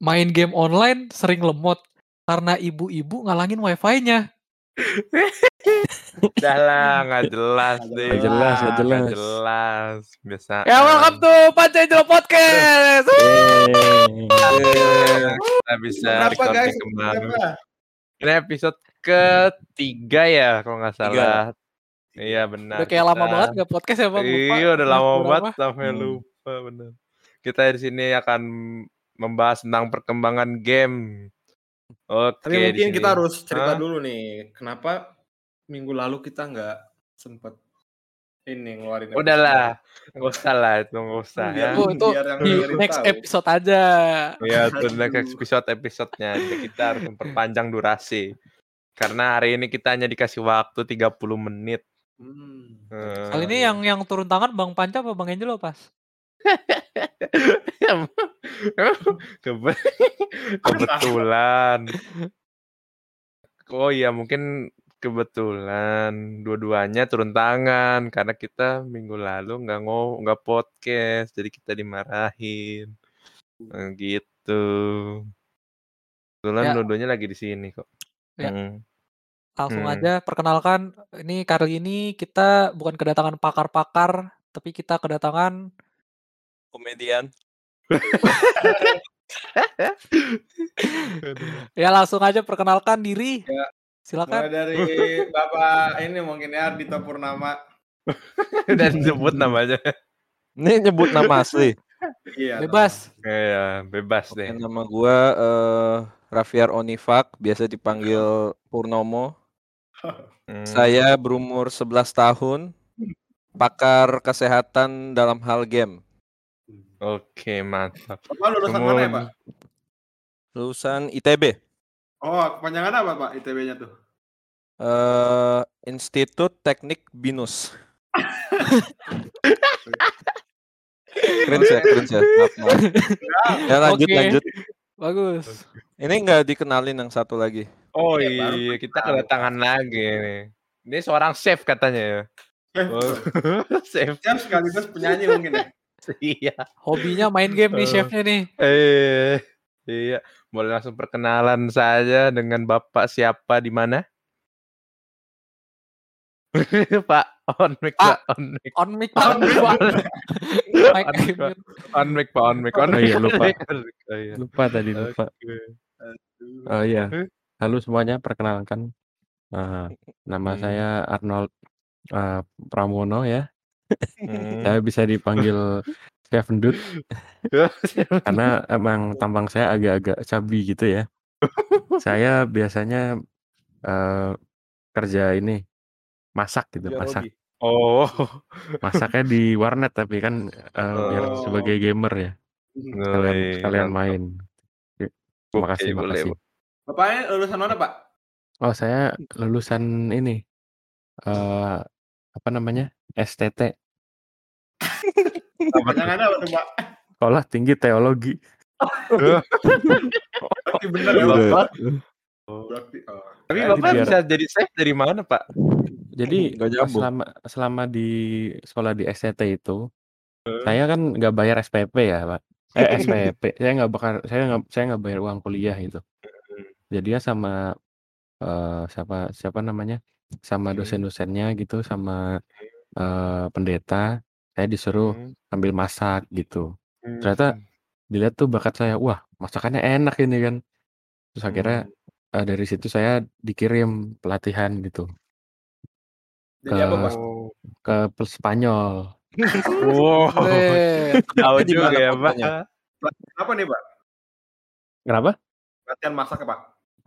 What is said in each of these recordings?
main game online sering lemot karena ibu-ibu ngalangin wifi-nya. Udah lah, nggak jelas deh. Nggak jelas, nggak Nggak jelas. jelas. Biasa. Ya welcome to Pancasila Podcast. Kita bisa recording kembali. Ini episode ketiga ya, kalau nggak salah. Iya benar. Udah kayak lama banget gak podcast ya bang? Lupa. Iya, udah lama banget sampai Hmm. lupa benar. Kita di sini akan membahas tentang perkembangan game. Oke. Tapi mungkin kita harus cerita Hah? dulu nih, kenapa minggu lalu kita nggak sempet ini ngeluarin. Udahlah, nggak usah lah itu nggak usah Biar- ya. Itu biar yang di next tahu. episode aja. Ya, itu next episode episodenya kita harus memperpanjang durasi. Karena hari ini kita hanya dikasih waktu 30 menit. Hmm. Eh, Kali ini yang yang turun tangan Bang Panca apa Bang Angelo pas? Kebe- kebetulan. Oh iya, mungkin kebetulan dua-duanya turun tangan karena kita minggu lalu nggak ngo nggak podcast, jadi kita dimarahin. Eh, gitu. Kebetulan Ya. dua-duanya lagi di sini kok. Ya. Mm. Langsung Hmm. aja perkenalkan ini kali ini kita bukan kedatangan pakar-pakar tapi kita kedatangan Komedian. ya langsung aja perkenalkan diri. Ya. Silakan. Mulai dari Bapak ini mungkin ya Ardito Purnama. Dan sebut namanya. Ini nyebut nama asli. Iya. Bebas. Iya, bebas Oke, deh. nama gua eh Raffiar Onifak, biasa dipanggil Purnomo. Hmm. Saya berumur 11 tahun, pakar kesehatan dalam hal game. Oke, mantap. Bapak lulusan mana ya Pak? Lulusan ITB, Oh, kepanjangan apa Pak ITB-nya tuh? eh Institut Teknik Binus. keren sih, keren sih. Maaf, maaf. Ya lanjut Oke. lanjut. Bagus. Ini nggak dikenalin yang satu lagi. Oh Iya, baru iya, kita kedatangan lagi nih. Ini seorang chef katanya ya. Eh, Oh, chef. Sekaligus penyanyi mungkin ya. Iya. Hobinya main game nih Eh. chefnya nih. Eh, iya. Boleh langsung perkenalan saja dengan Bapak siapa di mana? Pak, on mic, Pak. Pak, on mic. On mic Pak. On mic, Pak. On mic, Pak. On mic, Pak, on mic, on Oh mic. iya, lupa. Oh, iya. Lupa tadi lupa. Oh iya. Halo semuanya, perkenalkan. Eh, nama Hmm. saya Arnold eh, Pramono ya. Hmm. Saya bisa dipanggil Chef Endut karena emang tampang saya agak-agak cabi gitu ya. Saya biasanya eh, kerja ini masak gitu, masak. Oh. Masaknya di warnet tapi kan biar Oh. sebagai gamer ya. Kalian kalian main. Terima Oke, kasih, boleh, makasih. Bapaknya lulusan mana Pak? Oh, saya lulusan ini eh apa namanya? STT, Kepanjangan apa tuh Pak? Sekolah Tinggi Teologi. Berarti bener ya Bapak. Bapak? Oh. Berarti oh. Tapi Bapak biar- bisa jadi chef dari mana, Pak? Jadi selama selama di sekolah di STT itu, Eh. saya kan nggak bayar SPP ya, Pak. Eh SPP, saya nggak bakal, saya nggak saya nggak bayar uang kuliah gitu. Jadi ya sama eh, siapa siapa namanya, sama Hmm. dosen-dosennya gitu, sama eh, pendeta, saya disuruh Hmm. ambil masak gitu. Hmm. Ternyata dilihat tuh bakat saya, wah masakannya enak ini kan. Terus akhirnya eh, dari situ saya dikirim pelatihan gitu Jadi apa? Oh. ke pel- Spanyol. Wow. Weh. Tahu Di juga mana ya, Pak. Apa nih Pak? Kenapa? Latihan masak ya Pak?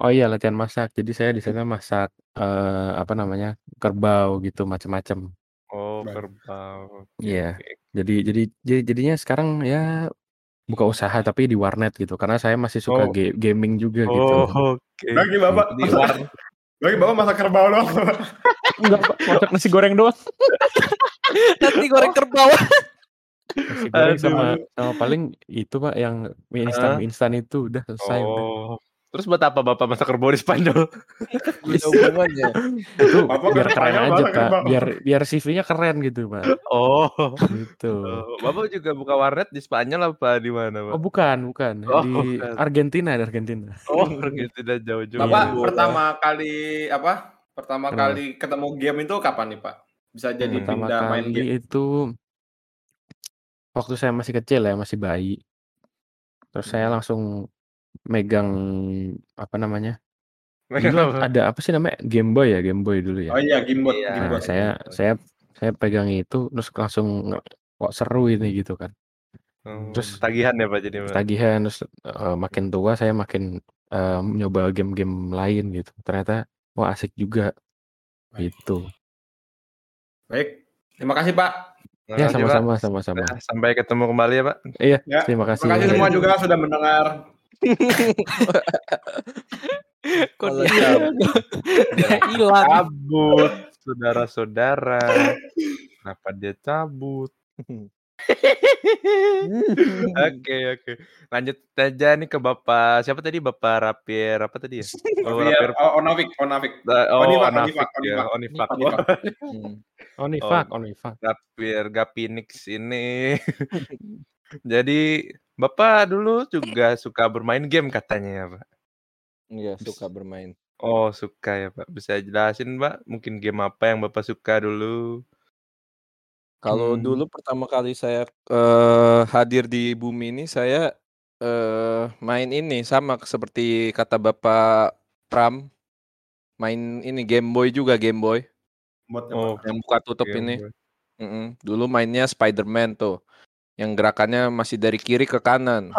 Oh iya latihan masak. Jadi saya di sana masak eh, apa namanya kerbau gitu macam-macam. Oh, Baik. kerbau. Oke, Iya. oke. Jadi jadi jadi jadinya sekarang ya buka usaha tapi di warnet gitu. Karena saya masih suka Oh. ga- gaming juga gitu. Oh, oke. Bagi Bapak. Di war- Bagi Bapak masak kerbau doang. Enggak Pak, masak nasi goreng doang. Nanti goreng kerbau. Nasi goreng Aduh. sama sama paling itu Pak yang mie instan mie instan itu udah selesai udah. Oh. Terus buat apa Bapak masak kerbau di Spanyol? Ada hubungannya. Itu Bapak biar keren aja, Pak. Biar biar CV-nya keren gitu, Pak. Oh. Gitu. Oh, Bapak juga buka warnet di Spanyol apa di mana, Pak? Oh, bukan, bukan. Oh, Di bukan. Argentina, di Argentina. Oh, Argentina jauh-jauh. Bapak Iya. pertama kali apa? Pertama Kenapa? kali ketemu game itu kapan nih Pak? Bisa jadi Hmm. Pertama pindah main kali game. itu waktu saya masih kecil ya, masih bayi. Terus saya Hmm. langsung megang apa namanya? Megang Dulu apa? ada apa sih namanya? Game Boy ya, Game Boy dulu ya. Oh iya, Iya. Gimbot. Nah, saya saya saya pegang itu terus langsung nge- kok seru ini gitu kan. Oh, Terus- tagihan ya Pak jadi Pak? Tagihan terus eh, makin tua saya makin eh, nyoba game-game lain gitu. Ternyata wah asik juga gitu. Baik. Terima kasih Pak. Terima Ya kasih, Pak. sama-sama sama-sama. Nah, Sampai ketemu kembali ya Pak. Iya, Ya, terima kasih. Terima kasih semua juga sudah mendengar. Kok Kalau dia dia hilang? Cabut, saudara-saudara. Kenapa dia cabut? Oke oke. Lanjut aja nih ke Bapak siapa tadi Bapak Rapir apa tadi ya? Oh, Iya, Rapir. oh, Onavik, Onavik. Oh. Onifak. Hmm. Onifak, Onifak. Rapir Gapinix ini. Jadi Bapak dulu juga suka bermain game katanya ya, Pak. Iya, suka bermain. Oh, suka ya, Pak. Bisa jelasin, Pak, mungkin game apa yang Bapak suka dulu? Kalau Hmm. dulu pertama kali saya eh, hadir di bumi ini, saya eh, main ini sama seperti kata Bapak Pram, main ini Game Boy juga Game Boy Oh, yang buka tutup Game ini. Boy. Mm-mm. Dulu mainnya Spider-Man tuh, yang gerakannya masih dari kiri ke kanan.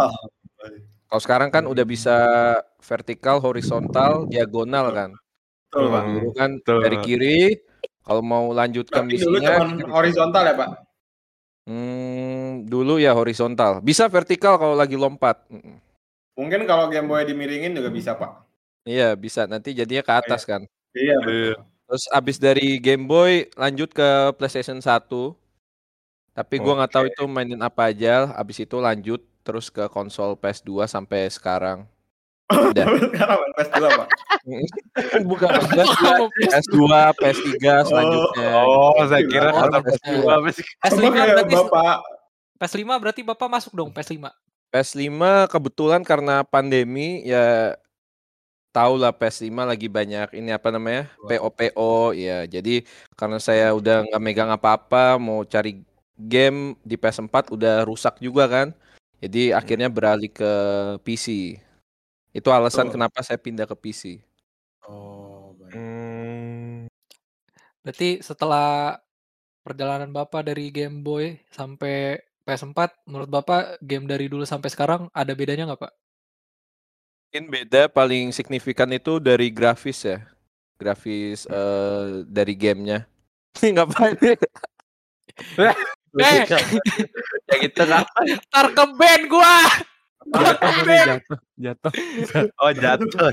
Kalau sekarang kan udah bisa vertikal, horizontal, diagonal kan. Betul, Pak. Dulu kan betul. dari kiri, kalau mau lanjutkan Tapi dulu misinya, cuma horizontal ya, Pak? hmm, dulu ya horizontal. Bisa vertikal kalau lagi lompat. Mungkin kalau Game Boy dimiringin juga bisa, Pak. Iya bisa. Nanti jadinya ke atas kan. Iya, Iya. betul. Terus abis dari Game Boy lanjut ke PlayStation 1. Tapi gua nggak tahu Oke. itu mainin apa aja. Abis itu lanjut terus ke konsol PS2 sampai sekarang. Udah. Sekarang main PS2, Pak. Bukan maksudnya Wow, PS2, PS3 selanjutnya. Oh, saya kira Oh, kata PS2. PS2 apa sih? PS5 Sama kayak berarti Bapak. PS5 berarti Bapak masuk dong PS5. PS5 kebetulan karena pandemi ya tahu lah PS5 lagi banyak ini apa namanya PO-PO ya jadi karena saya udah nggak megang apa-apa mau cari game di PS4 udah rusak juga kan? Jadi akhirnya beralih ke PC itu alasan Betul. kenapa saya pindah ke PC Oh, baik. Hmm, Berarti setelah perjalanan Bapak dari Game Boy sampai PS4, menurut Bapak game dari dulu sampai sekarang ada bedanya nggak, Pak? mungkin beda paling signifikan itu dari grafis ya. Grafis eh, dari gamenya. Ngapain Eh, ya gitu kan. ntar ke band gua. Jatuh, jatuh, jatuh. Oh, jatuh.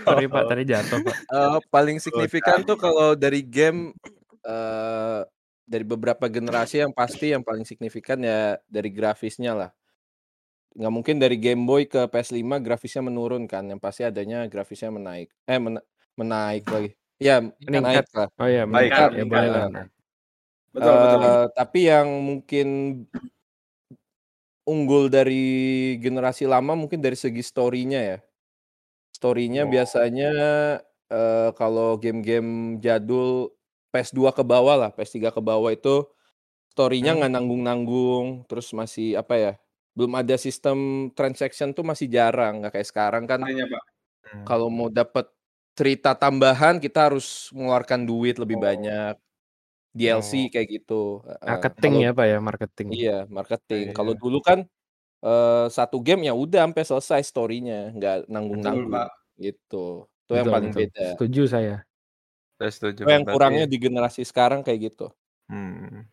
Sorry Pak, tadi jatuh Pak. Eh, paling signifikan tuh kalau dari game eh dari beberapa generasi yang pasti yang paling signifikan ya dari grafisnya lah. Nggak mungkin dari Game Boy ke PS5 grafisnya menurun kan, yang pasti adanya grafisnya menaik. Eh men- menaik lagi. Ya, Meningkat. naik lah. Oh iya, Baik, meningkat ya meningkat. boleh lah. Betul, betul. Eh, tapi yang mungkin unggul dari generasi lama mungkin dari segi story-nya ya. Story-nya Oh. biasanya eh, kalau game-game jadul PS2 ke bawah lah, PS3 ke bawah itu story-nya nggak nanggung-nanggung, terus masih apa ya? Belum ada sistem transaction tuh masih jarang, nggak kayak sekarang kan Intinya, Pak. kalau mau dapat cerita tambahan kita harus mengeluarkan duit lebih Oh. banyak. DLC kayak gitu. Marketing Kalau- ya Pak ya, marketing. Iya, marketing. Iya. Kalau dulu kan eh, satu game ya udah sampai selesai story-nya, nggak nanggung-nanggung gitu. Itu yang Betul, paling betul. beda. Setuju saya. Saya setuju. Itu yang kurangnya di generasi sekarang kayak gitu. Hmm.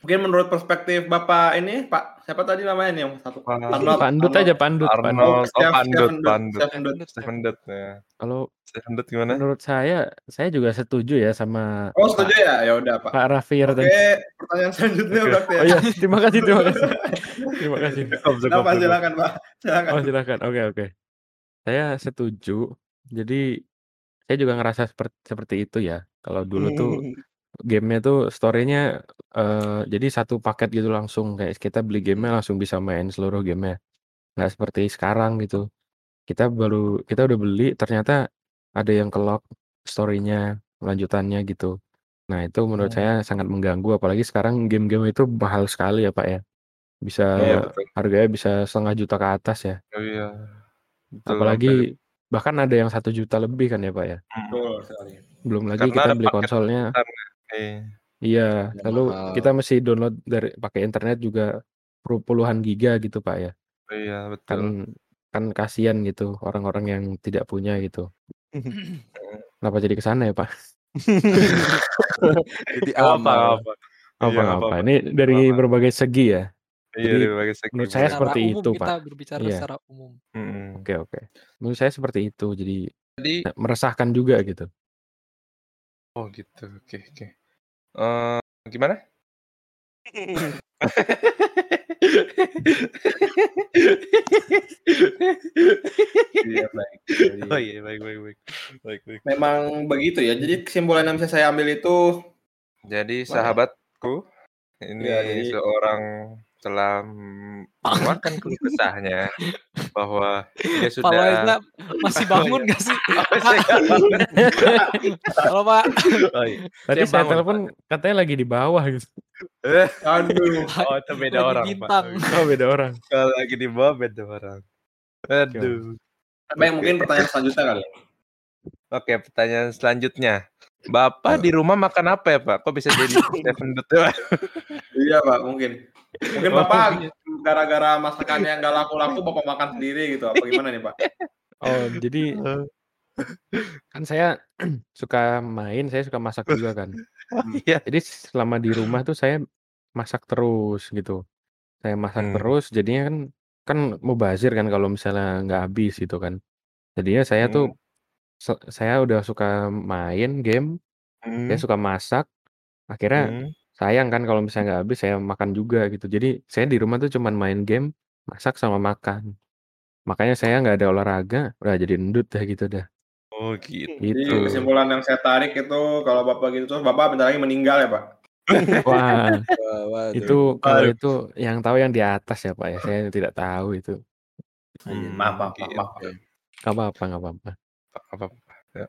Mungkin menurut perspektif Bapak ini, Pak, siapa tadi namanya nih yang satu? Pak Arnold, Pandut Arnold. aja pandut, pandut. Arnold, oh, pandut, Dut, pandut. Stephen Dut. Stephen Dut ya. Kalau Stephen Dut gimana? menurut saya, saya juga setuju ya sama Oh, setuju ya? Ya udah, Pak. Pak Rafir Oke, pertanyaan selanjutnya berarti ya. Oh iya, terima kasih, terima kasih. Terima kasih. Kenapa silakan, Pak? Silakan. Oh silakan. Oke oke. Saya setuju. Jadi, saya juga ngerasa sepert seperti itu ya. Kalau dulu tuh game-nya tuh story-nya, eee, jadi satu paket gitu langsung, kayak kita beli game-nya langsung bisa main seluruh game-nya. Nggak seperti sekarang gitu. Kita baru kita udah beli ternyata ada yang ke-lock story-nya, lanjutannya gitu. Nah, itu menurut Oh. saya sangat mengganggu, apalagi sekarang game-game itu mahal sekali ya, Pak, ya. Bisa Iya, betul. harganya bisa setengah juta ke atas ya. Oh iya. Betul, Apalagi bahkan ada yang 1 juta lebih kan ya, Pak, ya. Betul sekali. Belum lagi Karena kita beli konsolnya ya. Iya. Iya, Yang lalu mahal. kita mesti download dari pakai internet juga puluhan giga gitu, Pak, ya. Iya, Kan betul. kan kasihan gitu orang-orang yang tidak punya gitu. Kenapa jadi ke sana ya, Pak? Jadi nggak apa. Iya, Apa apa. apa-apa. Ini dari apa. berbagai segi ya. Iya, Jadi dari berbagai segi menurut saya. Secara seperti umum itu, kita Pak. berbicara Iya. secara umum. Oke oke. Menurut saya seperti itu. Jadi Jadi meresahkan juga gitu. Oh gitu, oke oke. Eee, gimana? Iya, baik. Oh iya, baik baik baik. Baik baik. Memang begitu ya. Jadi kesimpulan yang bisa saya ambil itu Jadi ya? sahabatku, ini Iya, jadi seorang telah mengeluarkan keluh kesahnya bahwa dia Pak sudah Waisna masih Oh bangun iya. nggak sih? Oh. Halo, Pak. Oh iya. Tadi Saya telepon katanya lagi di bawah gitu. Eh, aduh. oh itu beda Lagi orang, Pak. bintang. Oh, beda orang. Kalau lagi di bawah beda orang. Aduh. Baik, Oke. mungkin pertanyaan selanjutnya kali. Oke, pertanyaan selanjutnya. Bapak di rumah makan apa ya, Pak? Kok bisa jadi Stephen ya? Iya, Pak, mungkin. Mungkin Oh, Bapak gara-gara masakannya nggak laku-laku Bapak makan sendiri gitu. Apa gimana nih, Pak? Oh, jadi kan saya suka main, saya suka masak juga kan. Iya. Jadi selama di rumah tuh saya masak terus gitu. Saya masak Hmm. terus jadinya kan kan mubazir kan kalau misalnya nggak habis gitu kan. Jadinya saya tuh Hmm. se saya udah suka main game, saya Hmm. suka masak, akhirnya Hmm. Sayang kan kalau misalnya nggak habis saya makan juga gitu. Jadi saya di rumah tuh cuman main game, masak, sama makan. Makanya saya nggak ada olahraga, udah jadi endut dah gitu dah. Oh gitu. Jadi Gitu. kesimpulan yang saya tarik itu kalau Bapak gitu terus Bapak bentar lagi meninggal ya, Pak? Wah, itu kalau itu yang tahu yang di atas ya, Pak, ya. Saya tidak tahu itu. Hmm, Maaf, maaf, maaf, gitu. maaf. Apa-apa nggak apa-apa. Apa ya,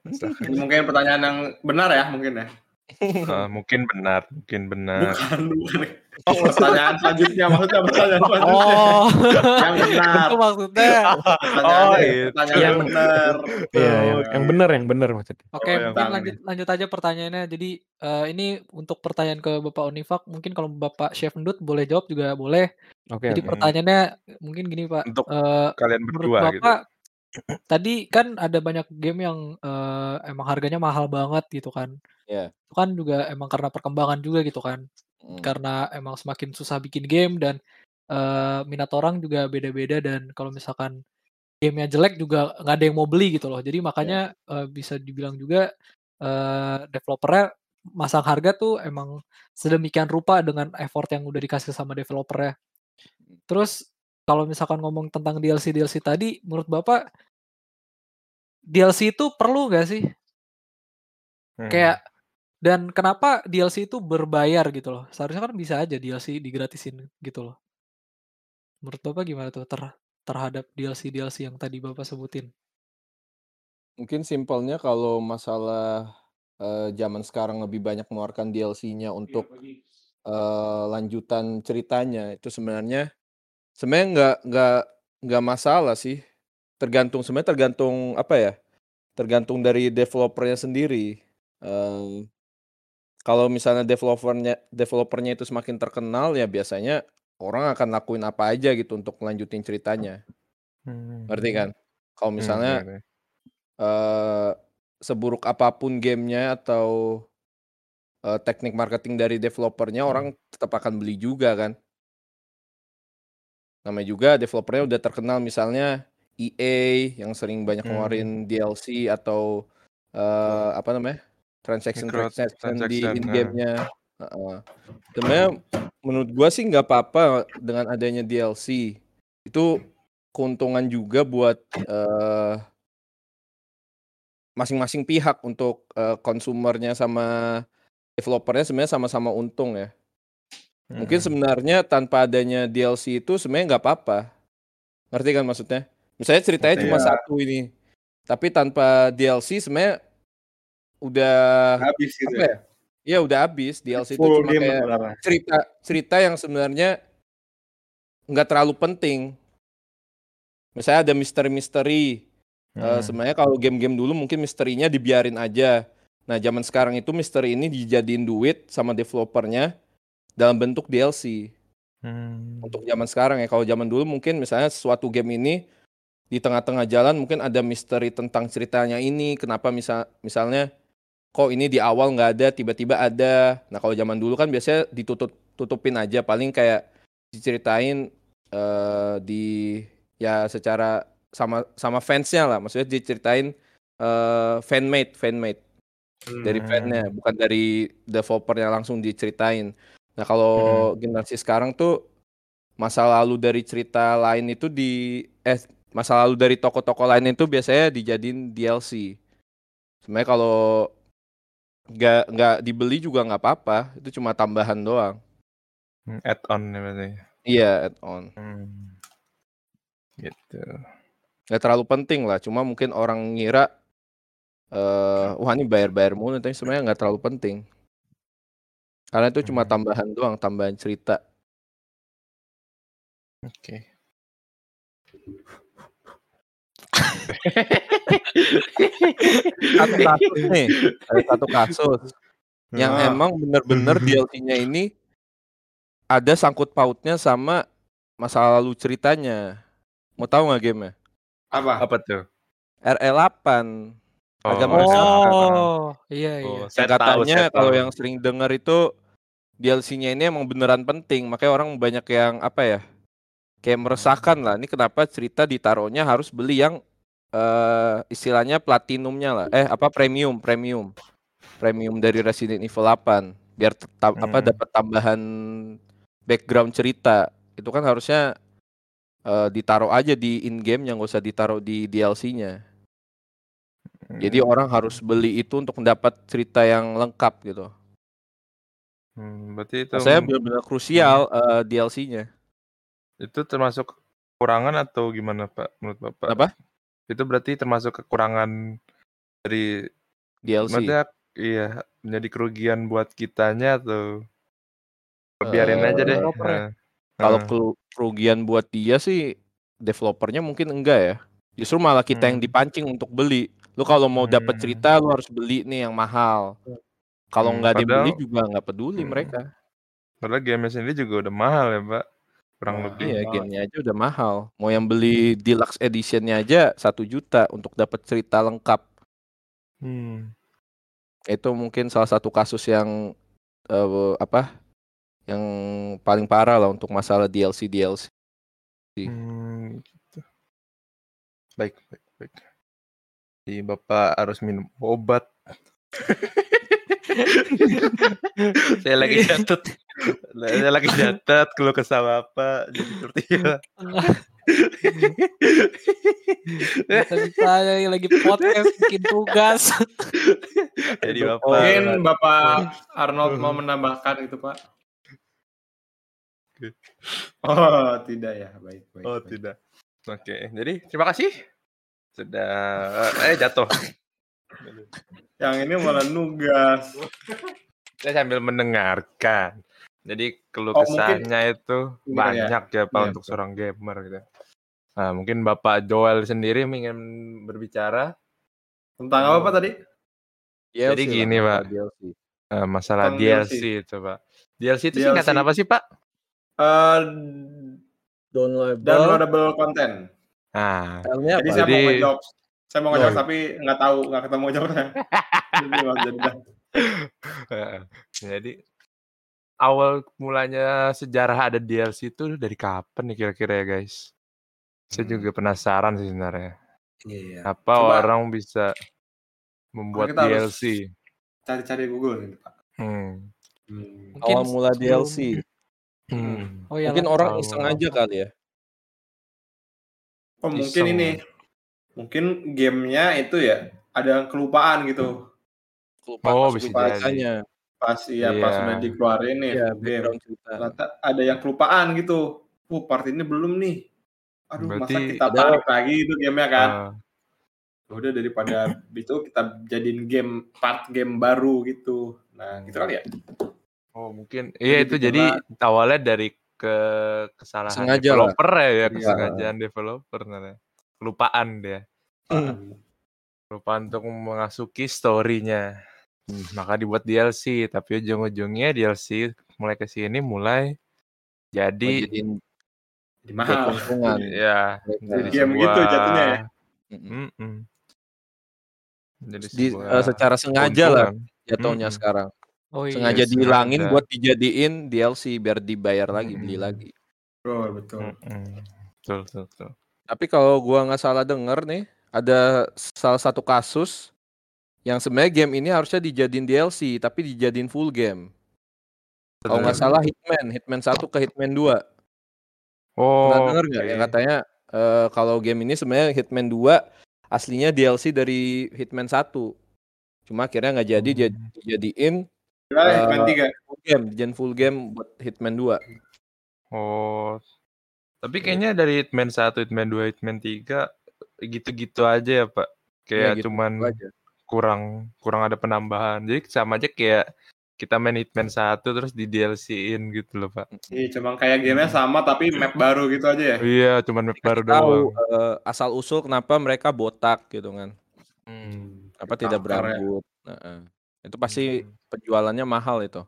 mungkin pertanyaan yang benar ya, mungkin ya. Eh, mungkin benar, mungkin benar. Bukan, bukan. Oh, pertanyaan selanjutnya maksudnya pertanyaan selanjutnya. Oh. Yang benar. Itu maksudnya. Oh, yang- itu. pertanyaan yang Yang- benar. Iya, yang, Oke. yang benar yang benar maksudnya. Oke, Oh, yang mungkin benar lanjut lanjut aja pertanyaannya. Jadi eh, ini untuk pertanyaan ke Bapak Unifak, mungkin kalau Bapak Chef Ndut boleh jawab juga boleh. Oke Jadi oke. pertanyaannya mungkin gini, Pak. Untuk Eh, kalian menurut berdua gitu. Bapak tadi kan ada banyak game yang eh, emang harganya mahal banget gitu kan. Iya. Itu kan juga emang karena perkembangan juga gitu kan. Hmm. Karena emang semakin susah bikin game dan eh, minat orang juga beda-beda dan kalau misalkan gamenya jelek juga nggak ada yang mau beli gitu loh. Jadi makanya eh, bisa dibilang juga eh, developernya masang harga tuh emang sedemikian rupa dengan effort yang udah dikasih sama developernya. Terus kalau misalkan ngomong tentang DLC DLC tadi, menurut Bapak DLC itu perlu nggak sih? Hmm. Kayak dan kenapa DLC itu berbayar gitu loh? Seharusnya kan bisa aja DLC digratisin gitu loh. Menurut Bapak gimana tuh ter terhadap DLC-DLC yang tadi Bapak sebutin? Mungkin simpelnya kalau masalah, eee, zaman sekarang lebih banyak mengeluarkan DLC-nya untuk, eee, lanjutan ceritanya, itu sebenarnya sebenarnya nggak nggak nggak masalah sih. Tergantung sebenarnya tergantung apa ya, tergantung dari developer-nya sendiri. Eee, kalau misalnya developer-nya developer-nya itu semakin terkenal, ya biasanya orang akan lakuin apa aja gitu untuk ngelanjutin ceritanya. Hmm. Ngerti kan? Kalau Hmm, misalnya ngerti. eee, seburuk apa pun game-nya atau, eee, teknik marketing dari developer-nya, Hmm. orang tetap akan beli juga kan. Namanya juga developer-nya udah terkenal misalnya EA yang sering banyak Hmm. ngeluarin DLC atau, eee, apa namanya, transaction-transaction di Microtransaction, in game-nya heeh. Sebenarnya menurut gua sih nggak apa-apa dengan adanya DLC. Itu keuntungan juga buat eh, masing-masing pihak untuk eh, konsumernya sama developernya sebenarnya sama-sama untung ya. Mungkin Mm-mm. sebenarnya tanpa adanya DLC itu sebenarnya nggak apa-apa. Ngerti kan maksudnya? Misalnya ceritanya cuma ya. satu ini, tapi tanpa DLC sebenarnya udah Habis gitu apa ya. ya? Ya udah habis. DLC itu Full cuma game kayak cerita cerita yang sebenarnya nggak terlalu penting. Misalnya ada misteri-misteri. Eh, Hmm. sebenarnya kalau game-game dulu mungkin misterinya dibiarin aja. Nah, zaman sekarang itu misteri ini dijadiin duit sama developernya dalam bentuk DLC. Hmm. Untuk zaman sekarang ya. Kalau zaman dulu mungkin misalnya suatu game ini di tengah-tengah jalan mungkin ada misteri tentang ceritanya ini. Kenapa misal misalnya kok ini di awal nggak ada, tiba-tiba ada. Nah, kalau zaman dulu kan biasanya ditutup tutupin aja paling kayak diceritain eh, di ya secara sama sama fansnya lah. Maksudnya diceritain eh fanmade, fanmade dari Hmm. fannya, bukan dari developernya langsung diceritain. Nah, kalau generasi sekarang tuh masa lalu dari cerita lain itu di eh masa lalu dari toko-toko lain itu biasanya dijadiin DLC. Sebenarnya kalau nggak nggak dibeli juga nggak apa-apa, itu cuma tambahan doang. Hmm, Add-on ya berarti. Iya, add-on. Hmm. Gitu. Nggak terlalu penting lah, cuma mungkin orang ngira eh wah ini bayar-bayar mulu, tapi sebenarnya nggak terlalu penting. Karena itu cuma Hmm. tambahan doang, tambahan cerita. Oke. Satu kasus nih, ada satu kasus yang Ah. emang bener-bener DLC-nya ini ada sangkut pautnya sama masa lalu ceritanya. Mau tahu nggak game-nya? Apa? Apa tuh? RE8. Agak Oh, meresahkan. Oh, iya iya. Oh, saya kalau yang sering dengar itu DLC-nya ini emang beneran penting, makanya orang banyak yang apa ya? Kayak meresahkan lah. Ini kenapa cerita ditaruhnya harus beli yang eh istilahnya platinumnya lah. Eh apa premium, premium. Premium dari Resident Evil 8 biar tetap apa Hmm. dapat tambahan background cerita. Itu kan harusnya eh ditaruh aja di in game yang gak usah ditaruh di DLC-nya. Jadi orang harus beli itu untuk mendapat cerita yang lengkap gitu. Hmm, berarti itu saya benar-benar krusial eh, DLC-nya. itu termasuk kekurangan atau gimana Pak menurut Bapak? Apa? Itu berarti termasuk kekurangan dari DLC. maksudnya iya menjadi kerugian buat kitanya atau biarin aja deh. Nah, Kalau kelu- kerugian buat dia sih developernya mungkin enggak ya. Justru malah kita yang Hmm. dipancing untuk beli. Lu kalau mau dapat Hmm. cerita lu harus beli nih yang mahal. Kalau Hmm, nggak dibeli juga nggak peduli Hmm. mereka. Padahal game sendiri juga udah mahal ya, Pak. Kurang Wah, lebih. Iya, mahal. gamenya aja udah mahal. Mau yang beli deluxe editionnya aja satu juta untuk dapat cerita lengkap. Hmm. Itu mungkin salah satu kasus yang eh, apa? Yang paling parah lah untuk masalah DLC DLC. Hmm, gitu. Baik, baik, baik. Jadi Bapak harus minum obat. saya lagi catat. Saya lagi catat kalau kesal Bapak jadi seperti itu. Tapi saya lagi podcast bikin tugas. jadi Bapak Mungkin Bapak Arnold mau menambahkan itu, Pak. Oke. Oh, tidak ya. Baik, baik. Oh, baik. tidak. Oke, jadi terima kasih. Sudah eh jatuh. Yang ini malah nugas. Saya sambil mendengarkan. Jadi keluh Oh, mungkin- kesahnya itu Ini banyak ya, Pak Iya, untuk betul. seorang gamer gitu. Nah, mungkin Bapak Joel sendiri ingin berbicara Tentang apa, Pak, tadi? Jadi DLC lah, gini, Pak. DLC. eh, masalah Tentang DLC. DLC. itu, Pak. DLC itu DLC. singkatan apa sih, Pak? Eh, Downloadable. downloadable content. Nah, Filenya Jadi apa? saya mau Jadi- ngejawab. Saya mau ngejawab Oh. tapi nggak tahu, nggak ketemu. Jadi, jadi dah. jadi awal mulanya sejarah ada DLC itu dari kapan nih kira-kira ya, guys? Saya Hmm. juga penasaran sih sebenarnya. Iya. Apa Coba- orang bisa membuat kita harus- DLC? Cari-cari Google nih, Pak. Hmm. Mungkin Awal mula DLC. Hmm. Oh, iya Mungkin lah. orang Awal iseng aja kali ya. Oh mungkin Iseng. ini, mungkin gamenya itu ya ada kelupaan gitu. Kelupaan Oh, bisa jadi. Pas ya pas Iya. udah dikeluarin nih Iya, full game. Ternyata ada yang kelupaan gitu. Uh, part ini belum nih. Aduh, masa Berarti kita ada- lagi itu gamenya kan? Ah, Udah daripada itu kita jadiin game part game baru gitu. Nah, gitu kali ya. oh mungkin iya itu Jadi awalnya dari ke kesalahan Sengaja lah. developer ya, ya Iya. kesengajaan developer namanya. kelupaan dia kelupaan untuk memasuki story-nya maka dibuat DLC tapi ujung-ujungnya DLC mulai ke sini mulai jadi Dijadiin Jadi mahal. ya jadi Game gitu jatuhnya ya? Mm-mm. Mm-mm. Jadi Di, sebuah eh, secara sengaja lah jatuhnya Mm-mm. sekarang. Oh iya. Sengaja Iya, dihilangin buat dijadiin DLC biar dibayar lagi, beli Mm-mm. lagi. Betul, betul. Mm-mm. betul betul, betul. Tapi kalau gua nggak salah denger nih, ada salah satu kasus yang sebenarnya game ini harusnya dijadiin DLC tapi dijadiin full game. Kalau nggak salah Hitman, Hitman 1 ke Hitman 2. oh Pernah denger nggak yang oke. katanya eh, kalau game ini sebenarnya Hitman 2 aslinya DLC dari Hitman 1. Cuma akhirnya nggak jadi jadi Hmm. dijadiin Hitman 3? full game, dijadiin full game buat Hitman 2. Oh. Tapi kayaknya dari Hitman 1, Hitman 2, Hitman 3 gitu-gitu aja ya, Pak. Kayak gitu-gitu cuman aja. Kurang kurang ada penambahan. Jadi sama aja kayak kita main Hitman 1 terus di DLC-in gitu loh, Pak. Iya, cuma kayak gamenya sama tapi map baru gitu aja ya. Iya, cuman map baru Tahu doang. eh, asal usul kenapa mereka botak gitu kan. Hmm. Apa tidak Cover ya. berambut. Heeh. Itu pasti Hmm. penjualannya mahal itu.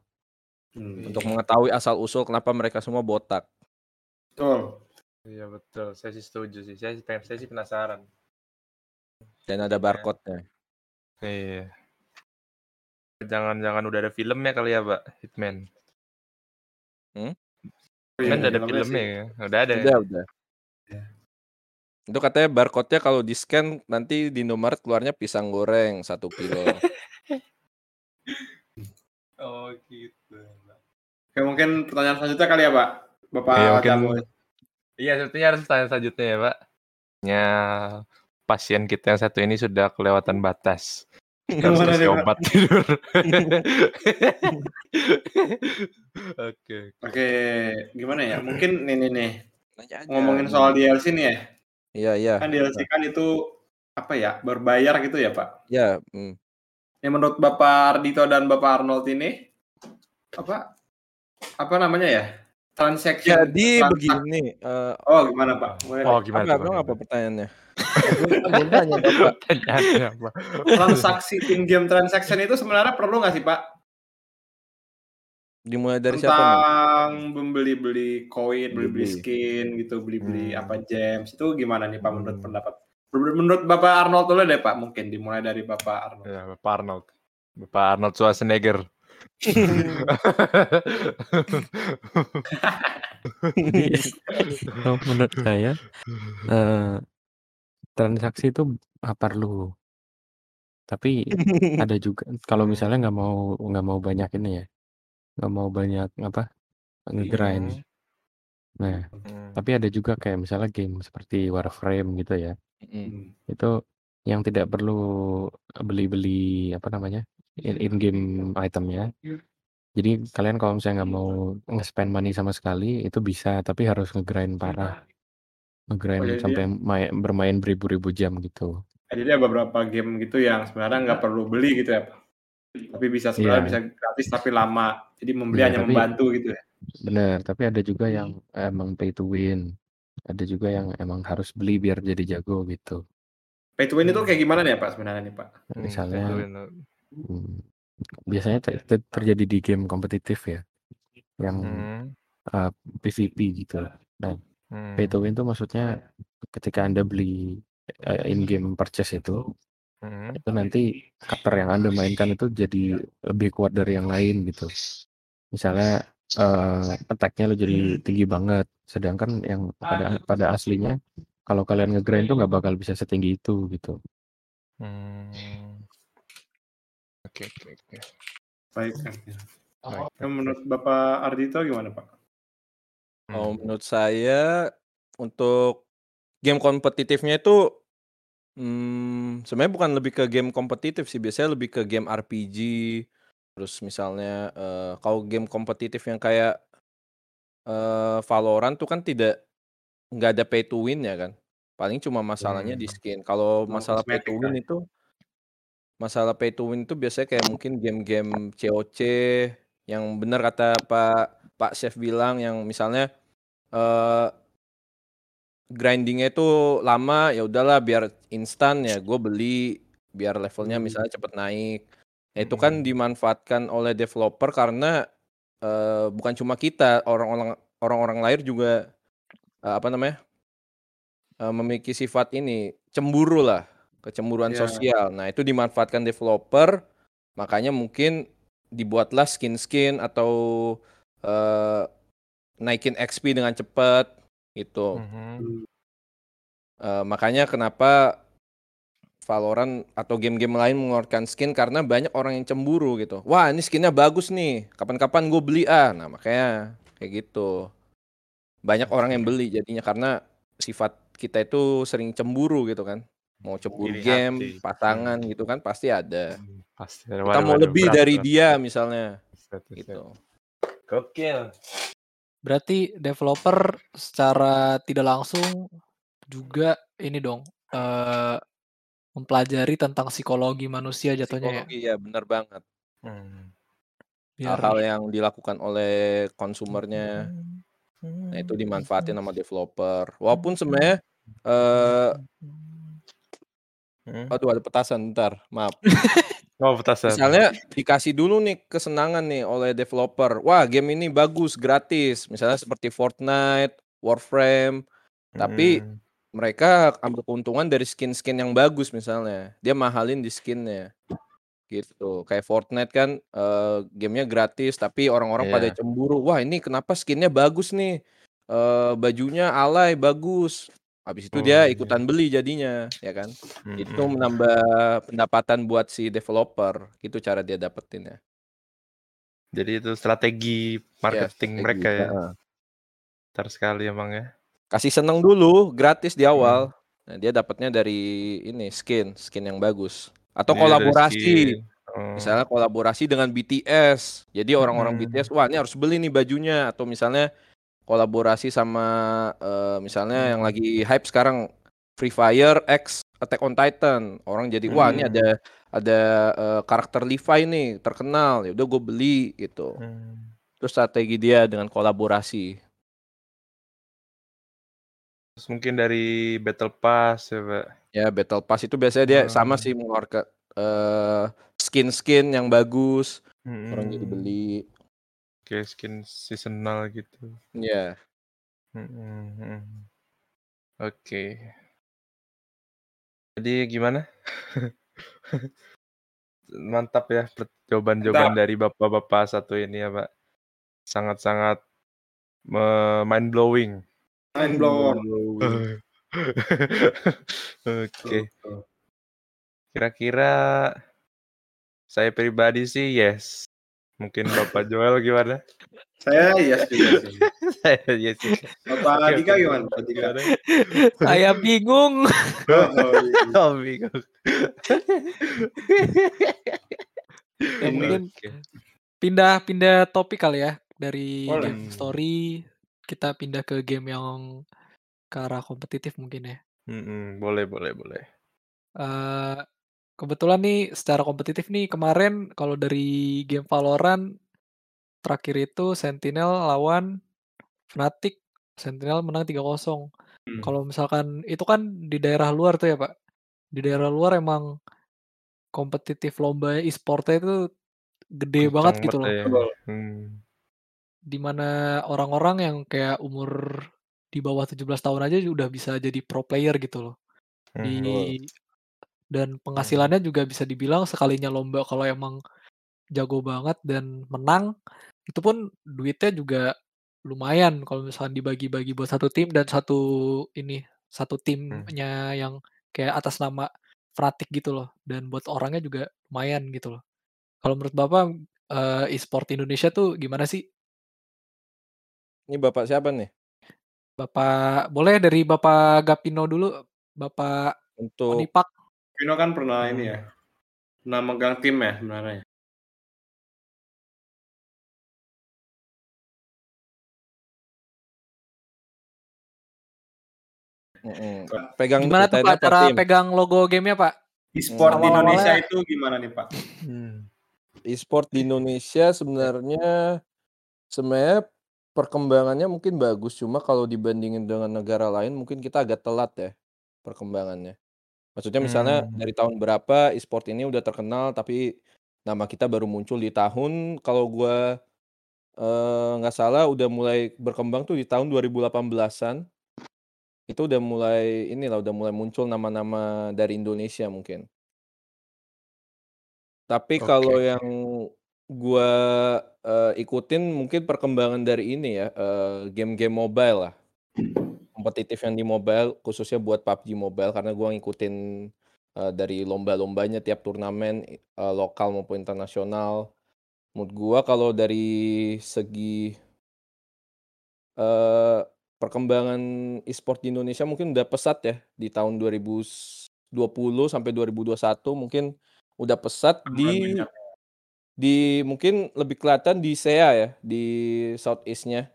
Hmm, Untuk mengetahui asal usul kenapa mereka semua botak. Betul. Iya betul, saya sih setuju sih. Saya sih pengen, saya sih penasaran. Dan ada barcode-nya. Iya. Jangan-jangan udah ada filmnya kali ya, Pak, Hitman. Iya, Hitman udah ada filmnya ya. Udah ada. ya? Udah, udah. Iya. Itu katanya barcode-nya kalau di scan nanti di Indomaret keluarnya pisang goreng satu kilo. Oh gitu. Oke, mungkin pertanyaan selanjutnya kali ya, Pak. Bapak Iya, mungkin- Jamu. Iya, sepertinya harus tanya selanjutnya ya, Pak. Ya, pasien kita yang satu ini sudah kelewatan batas. Harus kasih obat tidur. Oke. Oke, gimana ya? Mungkin nih nih nih. Ngomongin soal DLC nih ya. Iya, iya. Kan DLC kan itu apa ya? Berbayar gitu ya, Pak. Ya, hmm. Yang menurut Bapak Ardito dan Bapak Arnold ini apa apa namanya ya? Transaction. Jadi transak- begini, eh, Oh, gimana, Pak? Boleh Oh, gimana? apa, Pak? apa pertanyaannya? Apa? transaksi in-game transaction itu sebenarnya perlu nggak sih, Pak? Dimulai dari siapa nih? Tentang membeli-beli koin, beli-beli Beli-beli. skin gitu, beli-beli Hmm. apa gems. Itu gimana nih, Pak menurut Hmm. pendapat? Menurut menurut Bapak Arnold dulu deh, Pak. Mungkin dimulai dari Bapak Arnold. Ya, Bapak Arnold. Bapak Arnold Schwarzenegger. Jadi kalau menurut saya eh, transaksi itu ah, perlu. Tapi ada juga kalau misalnya nggak mau nggak mau banyak ini ya, nggak mau banyak apa ngegrind. Nah, Hmm. tapi ada juga kayak misalnya game seperti Warframe gitu ya, Mm. Hmm. itu yang tidak perlu beli-beli apa namanya in, in game itemnya. Jadi kalian kalau misalnya nggak mau nge-spend money sama sekali itu bisa, tapi harus ngegrind parah, ngegrind Oh, jadi sampai main, bermain beribu-ribu jam gitu. Jadi ada beberapa game gitu yang sebenarnya nggak perlu beli gitu ya, Pak. Tapi bisa sebenarnya Iya. bisa gratis tapi lama. Jadi membeli Iya, hanya tapi- membantu gitu ya. Bener, tapi ada juga yang emang pay to win. Ada juga yang emang harus beli biar jadi jago gitu. Pay to win itu kayak gimana nih ya, Pak sebenarnya nih, Pak? Hmm, Misalnya tentuin. Hmm, biasanya ter- ter- terjadi di game kompetitif ya, yang Hmm, uh, PvP gitu. Nah, hmm. pay to win itu maksudnya ketika Anda beli uh, in-game purchase itu, Hmm. itu nanti karakter yang Anda mainkan itu jadi lebih kuat dari yang lain gitu. Misalnya eh attack-nya lo jadi tinggi banget, sedangkan yang pada pada aslinya kalau kalian ngegrind tuh nggak bakal bisa setinggi itu gitu. Hmm. Oke, oke, oke. Baik. Baik. Yang menurut Bapak Ardito gimana, Pak? Oh, Hmm. menurut saya untuk game kompetitifnya itu, mmm, sebenarnya bukan lebih ke game kompetitif sih, biasanya lebih ke game RPG, terus misalnya, eee, kalau game kompetitif yang kayak, eee, Valorant tuh kan tidak nggak ada pay to win ya kan, paling cuma masalahnya di Hmm. skin. Kalau Oh, masalah pay to win kali. itu masalah pay to win itu biasanya kayak mungkin game-game COC yang bener kata Pak Pak Chef bilang yang misalnya, eee grinding-nya itu lama, ya udahlah biar instan ya gue beli, biar levelnya Mmm. misalnya cepet naik. Nah itu kan Mhm. dimanfaatkan oleh developer karena, eee, bukan cuma kita, orang-orang orang-orang lain juga, eee, apa namanya eee, memiliki sifat ini, cemburulah, kecemburuan Iya. sosial. Nah itu dimanfaatkan developer, makanya mungkin dibuatlah skin-skin atau, eee, naikin XP dengan cepat, gitu. Mhm. Mmm. Eee, makanya kenapa Valorant atau game-game lain mengeluarkan skin karena banyak orang yang cemburu gitu, "Wah ini skin-nya bagus nih, kapan-kapan gue beli ah." Nah makanya kayak gitu. Banyak orang yang beli jadinya karena sifat kita itu sering cemburu gitu kan, mau cemburu Iri game, hati. pasangan Hmm. gitu kan pasti ada. Mmm, pasti ada. Kita Waduh mau waduh, lebih berat dari berat. dia misalnya, Buset buset. gitu. Gokil. Berarti developer secara tidak langsung juga ini dong, eee, mempelajari tentang psikologi manusia jatuhnya ya? Psikologi ya, bener banget. Mmm. Biar Hal-hal yang dilakukan oleh konsumernya, nah itu dimanfaatin sama developer. Walaupun sebenarnya, eee Mhm. aduh ada petasan, bentar, maaf. Oh petasan. Misalnya dikasih dulu nih kesenangan nih oleh developer, "Wah game ini bagus, gratis." Misalnya seperti Fortnite, Warframe, tapi Mhm. mereka ambil keuntungan dari skin-skin yang bagus misalnya, dia mahalin di skin-nya, gitu. Kayak Fortnite kan, eee, game-nya gratis tapi orang-orang pada Iya. cemburu, "Wah ini kenapa skin-nya bagus nih, eee, bajunya alay, bagus." Habis itu Oh dia iya. ikutan beli jadinya, ya kan. Itu Mhm. menambah pendapatan buat si developer, gitu cara dia dapetinnya. Jadi itu strategi Iya marketing strategi, mereka ya? Pintar sekali emang ya. Kasih seneng dulu, gratis di awal. Nah dia dapatnya dari ini, skin, skin yang bagus. Atau Dia kolaborasi. Oh. misalnya kolaborasi dengan BTS. Jadi orang-orang Mhm. BTS, "Wah ini harus beli nih bajunya." Atau misalnya kolaborasi sama, eee, misalnya yang Mhm. lagi hype sekarang Free Fire X Attack on Titan. Orang jadi, "Wah ini Mhm. ada ada, eee, karakter Levi nih terkenal, ya udah gue beli." Gitu. Mmm. Itu strategi dia dengan kolaborasi. Terus mungkin dari Battle Pass ya, Pak? Ya Battle Pass itu biasanya dia sama Oh. sih mengeluarkan, eee, skin-skin yang bagus, orang jadi Mhm. beli. Kayak skin seasonal gitu. Iya. Mhm mhm. Oke. Jadi gimana? Mantap ya jawaban-jawaban dari bapak-bapak satu ini ya, Pak. Sangat-sangat mind blowing. Mind blown. Oke. Kira-kira saya pribadi sih yes. Mungkin Bapak Joel gimana? Saya yes juga sih. Saya yes juga. Bapak Dika oke, gimana, Bapak Pak Dika? Saya bingung. Oh, oh, iya. Oh bingung. Ya mungkin pindah-pindah topik kali ya, dari Boleh. game story, kita pindah ke game yang ke arah kompetitif mungkin ya. Mhm, boleh boleh boleh. Eee, kebetulan nih secara kompetitif nih kemarin kalau dari game Valorant, terakhir itu Sentinel lawan Fnatic, Sentinel menang 3-0. Mmm. Kalau misalkan itu kan di daerah luar tuh ya, Pak. Di daerah luar emang kompetitif lomba e-sport-nya itu gede banget Kenceng gitu banget loh. ya. Betul. Mmm. Di mana orang-orang yang kayak umur di bawah 17 tahun aja udah bisa jadi pro player gitu loh. Di dan Mhm. penghasilannya juga bisa dibilang sekalinya lomba kalau emang jago banget dan menang, itu pun duitnya juga lumayan kalau misalkan dibagi-bagi buat satu tim dan satu ini, satu Mmm. timnya yang kayak atas nama Fnatic gitu loh, dan buat orangnya juga lumayan gitu loh. Kalau menurut Bapak, eee, e-sport Indonesia tuh gimana sih? Ini bapak siapa nih? Bapak boleh dari Bapak Gapino dulu, Bapak Untuk Onipak. Vino kan pernah ini ya. Pernah megang tim ya sebenarnya. Mm-mm. pegang Gimana tuh Pak cara Tim? pegang logo gamenya Pak? E-sport di Awal-awalnya- Indonesia itu gimana nih Pak? Hmm. e-sport di Indonesia sebenarnya sebenarnya perkembangannya mungkin bagus cuma kalau dibandingin dengan negara lain mungkin kita agak telat ya perkembangannya. Maksudnya misalnya Hmm. dari tahun berapa e-sport ini udah terkenal tapi nama kita baru muncul di tahun kalau gua eh, nggak salah udah mulai berkembang tuh di tahun 2018-an. Itu udah mulai inilah udah mulai muncul nama-nama dari Indonesia mungkin. Tapi Oke, kalau yang gua eh, ikutin mungkin perkembangan dari ini ya, eh, game-game mobile lah. Kompetitif yang di mobile khususnya buat PUBG Mobile karena gua ngikutin eh, dari lomba-lombanya tiap turnamen eh, lokal maupun internasional. Menurut gua kalau dari segi eh, perkembangan e-sport di Indonesia mungkin udah pesat ya di tahun 2020 sampai 2021 mungkin udah pesat Sangat di di mungkin lebih kelihatan di SEA ya di Southeast-nya.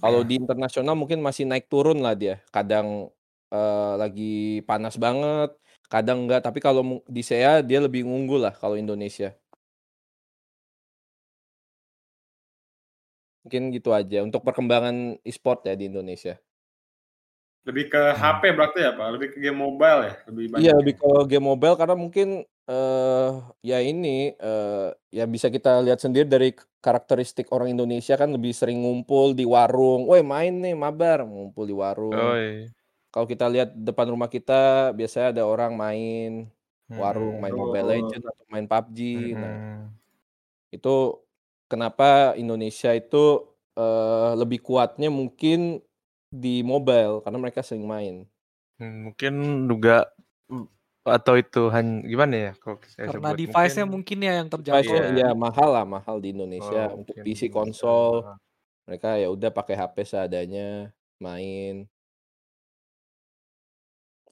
Kalau di internasional mungkin masih naik turun lah dia. Kadang eh, lagi panas banget, kadang enggak. Tapi kalau mu- di SEA dia lebih unggul lah kalau Indonesia. Mungkin gitu aja untuk perkembangan e-sport ya di Indonesia. Lebih ke HP berarti ya Pak? Lebih ke game mobile ya? Lebih banyak. Iya ya? lebih ke game mobile karena mungkin eh ya ini eh ya bisa kita lihat sendiri dari karakteristik orang Indonesia kan lebih sering ngumpul di warung. Woi main nih mabar ngumpul di warung. Oi. Kalau kita lihat depan rumah kita biasanya ada orang main warung, Mm-mm. main Oh. Mobile Legends atau main PUBG. Nah, Mm-mm. itu kenapa Indonesia itu eh lebih kuatnya mungkin di mobile karena mereka sering main. Hmm, Mungkin juga atau itu hanya gimana ya kalau saya Karena sebut device-nya mungkin mungkin ya yang terjangkau. Iya. ya mahal lah, mahal di Indonesia oh, untuk PC konsol. mahal. Mereka ya udah pakai HP seadanya, main.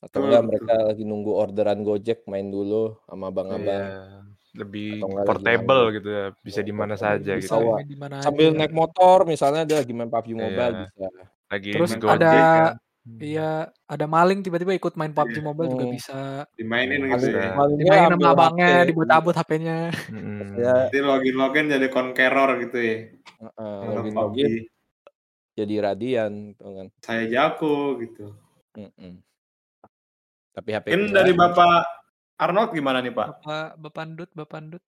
Atau enggak betul. mereka lagi nunggu orderan Gojek main dulu sama abang-abang. Iya, lebih portable gitu ya, bisa Iya, di mana saja Bisa gitu. Mana Sambil naik motor misalnya ada lagi main PUBG Mobile Iya, bisa. Lagi Terus ada Gojek kan. Hmm. iya ada maling tiba-tiba ikut main PUBG Iya. Mobile juga Hmm. bisa. Dimainin gitu Maling, ya. Dimainin sama abangnya, Iya. dibut-abut HP-nya. Mm-mm. Ya, Jadi login-login jadi conqueror gitu ya. heeh, Untuk login PUBG. login jadi radian gitu kan. Saya jago gitu. Mm-mm. Tapi HP Mungkin punya dari. Bapak Arnold gimana nih Pak? Bapak Bapak Andut, Bapak Andut.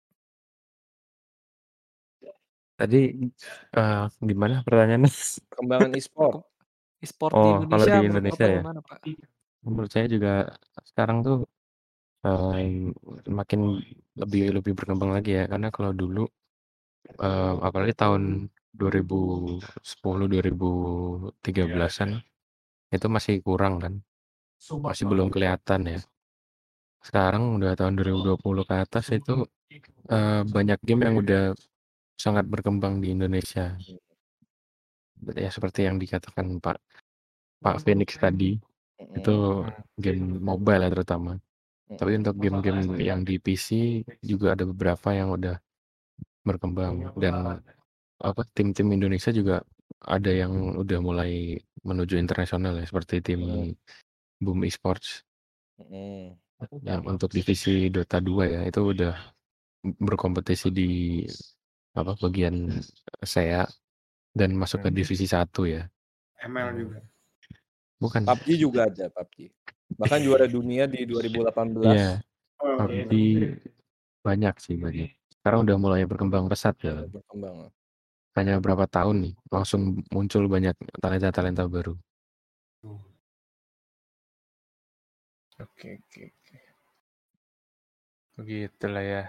Tadi eh gimana pertanyaannya? Perkembangan e-sport. E-sport di Oh, kalau Indonesia di menurut Indonesia Bapak ya. gimana, Pak? Menurut saya juga sekarang tuh eh, makin lebih lebih berkembang lagi ya karena kalau dulu eh, apalagi tahun 2010 2013-an itu masih kurang kan. Masih belum kelihatan ya. Sekarang udah tahun 2020 ke atas itu eh, banyak game yang udah sangat berkembang di Indonesia. Ya seperti yang dikatakan Pak Pak Phoenix tadi itu Mm-mm. game mobile ya terutama. Tapi Mm-mm. untuk game-game yang di PC juga ada beberapa yang udah berkembang dan apa tim-tim Indonesia juga ada yang udah mulai menuju internasional ya seperti tim. Boom Esports yang untuk divisi Dota 2 ya itu udah berkompetisi di apa bagian SEA dan masuk ke Hmm. divisi 1 ya. ML juga. Bukan. PUBG juga ada PUBG. Bahkan juara dunia di 2018. Iya, Oh, PUBG banyak sih banyak. Sekarang udah mulai berkembang pesat ya. Berkembang. Hanya berapa tahun nih langsung muncul banyak talenta-talenta baru. Oke, oke, oke. Begitulah ya.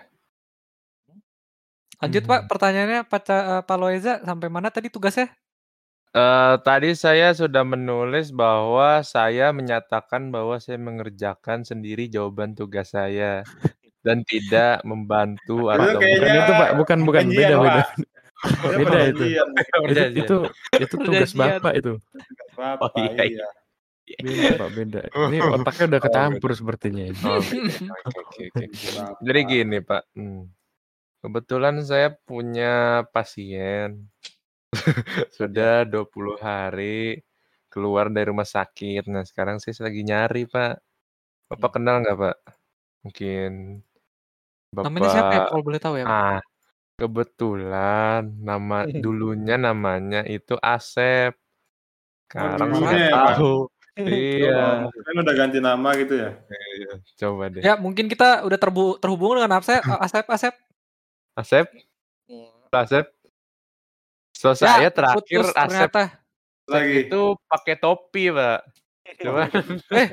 Lanjut Hmm. Pak, pertanyaannya Pak, eh, Pak Loeza sampai mana tadi tugasnya? Eh, tadi saya sudah menulis bahwa saya menyatakan bahwa saya mengerjakan sendiri jawaban tugas saya dan tidak membantu Itu atau kayaknya Bukan itu Pak, bukan bukan beda beda. Beda itu. perjanjian. Itu itu itu tugas bapak itu. Bapak, Oh, iya, iya. Beda pak beda. Ini otaknya udah Oh, ketampur sepertinya ini. Oh, oke, oke, oke. Bapak. Jadi gini Pak, hmm. Kebetulan saya punya pasien sudah 20 hari keluar dari rumah sakit. Nah sekarang saya lagi nyari Pak. Bapak kenal nggak Pak? Mungkin Bapak. Namanya siapa ya kalau boleh tahu ya? Pak? Ah, kebetulan nama dulunya namanya itu Asep. Sekarang dulunya nggak ya, Pak? tahu. Iya, Oh, Kan udah ganti nama gitu ya. iya. coba deh. Ya mungkin kita udah terbu- terhubung dengan Asep, Asep, Asep. Asep, Asep. So Ya, saya terakhir putus Asep ternyata. Lagi. itu pakai topi, Pak. Cuman Eh.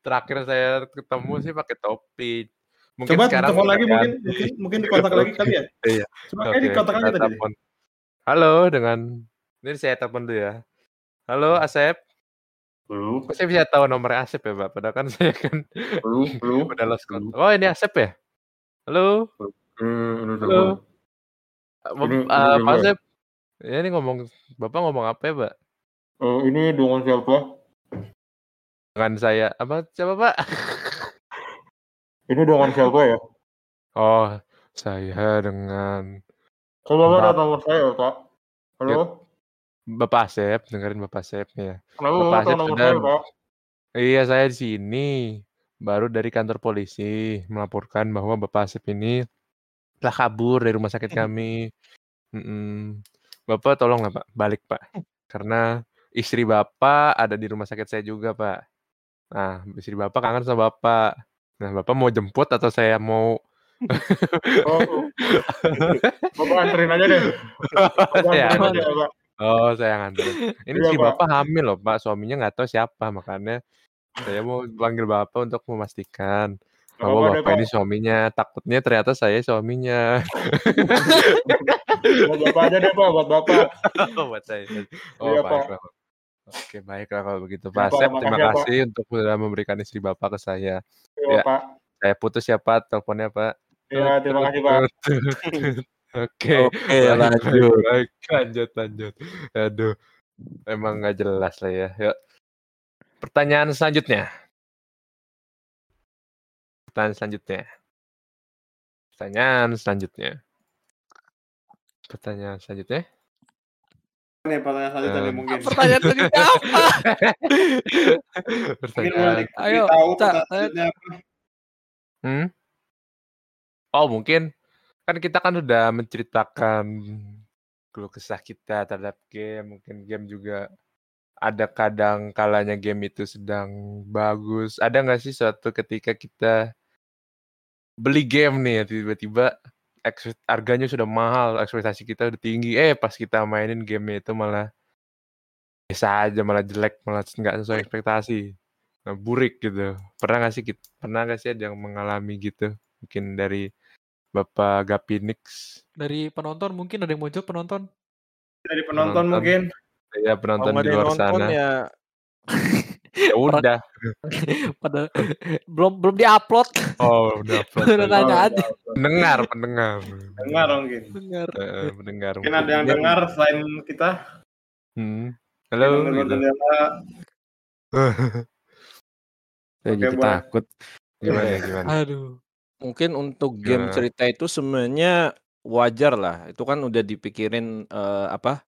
terakhir saya ketemu sih pakai topi. Mungkin Coba sekarang telepon lagi mungkin, mungkin mungkin dikontak lagi kali ya. Iya. Coba Oke, kayak dikontak lagi tadi. telepon. Halo dengan ini saya telepon dulu ya. Halo Asep. Belum, Kok saya bisa tahu nomornya Asep ya, Pak? Padahal kan saya kan belum, belum. udah lost contact. Oh, ini Asep ya? Halo. Ini Halo. Ini- ini Uh, Pak. Asep. Ya, ini ngomong Bapak ngomong apa ya, Pak? Eh, ini dengan siapa? Dengan saya apa siapa, Pak? Ini dengan siapa ya? Oh, saya dengan Coba Bapak. ada nomor saya, Pak. Halo? Bapak Asep, dengerin Bapak Asep ya. Kenapa Bapak Bapak tahu Asep nomor sudah- saya, Pak? Iya, saya di sini baru dari kantor polisi melaporkan bahwa Bapak Asep ini telah kabur dari rumah sakit kami. Mm-mm. Bapak tolonglah Pak, balik Pak. Karena istri Bapak ada di rumah sakit saya juga Pak. Nah, istri Bapak kangen sama Bapak. Nah, Bapak mau jemput atau saya mau Oh, Bapak anterin aja deh. Bapak saya anterin aja, Pak. Oh, saya nganter. Ini Iya, si Pak. Bapak hamil loh, Pak. Suaminya nggak tahu siapa, makanya saya mau panggil Bapak untuk memastikan bahwa Bapak Pak. ini suaminya. Takutnya ternyata saya suaminya. Buat Bapak aja deh, Pak. Buat Bapak. oh, buat saya. Oh, Iya, Pak. Oke, baiklah kalau begitu, Iya, Pak Pak. Asep. Terima ya, Pak. kasih untuk sudah memberikan istri Bapak ke saya. Iya, Ya. Pak. Saya putus ya, Pak. Teleponnya, Pak. Iya, terima kasih, Pak. Oke. Oke, baik, lanjut. baik. Lanjut, lanjut. Aduh. Emang nggak jelas lah ya. Yuk. Pertanyaan selanjutnya. Pertanyaan selanjutnya. Pertanyaan selanjutnya. Pertanyaan selanjutnya. Nih, pertanyaan selanjutnya Em. mungkin. Pertanyaan selanjutnya apa? Pertanyaan. Ayo, tahu pertanyaan selanjutnya apa? Hmm? Oh mungkin kan kita kan udah menceritakan keluh kesah kita terhadap game. Mungkin game juga ada kadang kalanya game itu sedang bagus. Ada nggak sih suatu ketika kita beli game nih tiba-tiba ekspekt- harganya sudah mahal, ekspektasi kita udah tinggi. Eh pas kita mainin game itu malah biasa aja, malah jelek, malah nggak sesuai ekspektasi. Nah, burik gitu. Pernah nggak sih kit- pernah nggak sih ada yang mengalami gitu? Mungkin dari Bapak Gapinix, Dari penonton mungkin ada yang mau jawab penonton. Dari penonton Penonton. mungkin. Ya penonton di ada luar sana. ya Ya udah. Pada belum belum diupload. Oh, udah. upload Udah nanya Oh, aja. Pendengar, pendengar. Dengar mungkin. Dengar. Pendengar. Mungkin ada yang dengar selain kita. Hmm. Halo. gitu. Saya Oke, jadi takut. Gimana gimana? Aduh. mungkin untuk game cerita itu sebenarnya wajar lah. Itu kan udah dipikirin eh, apa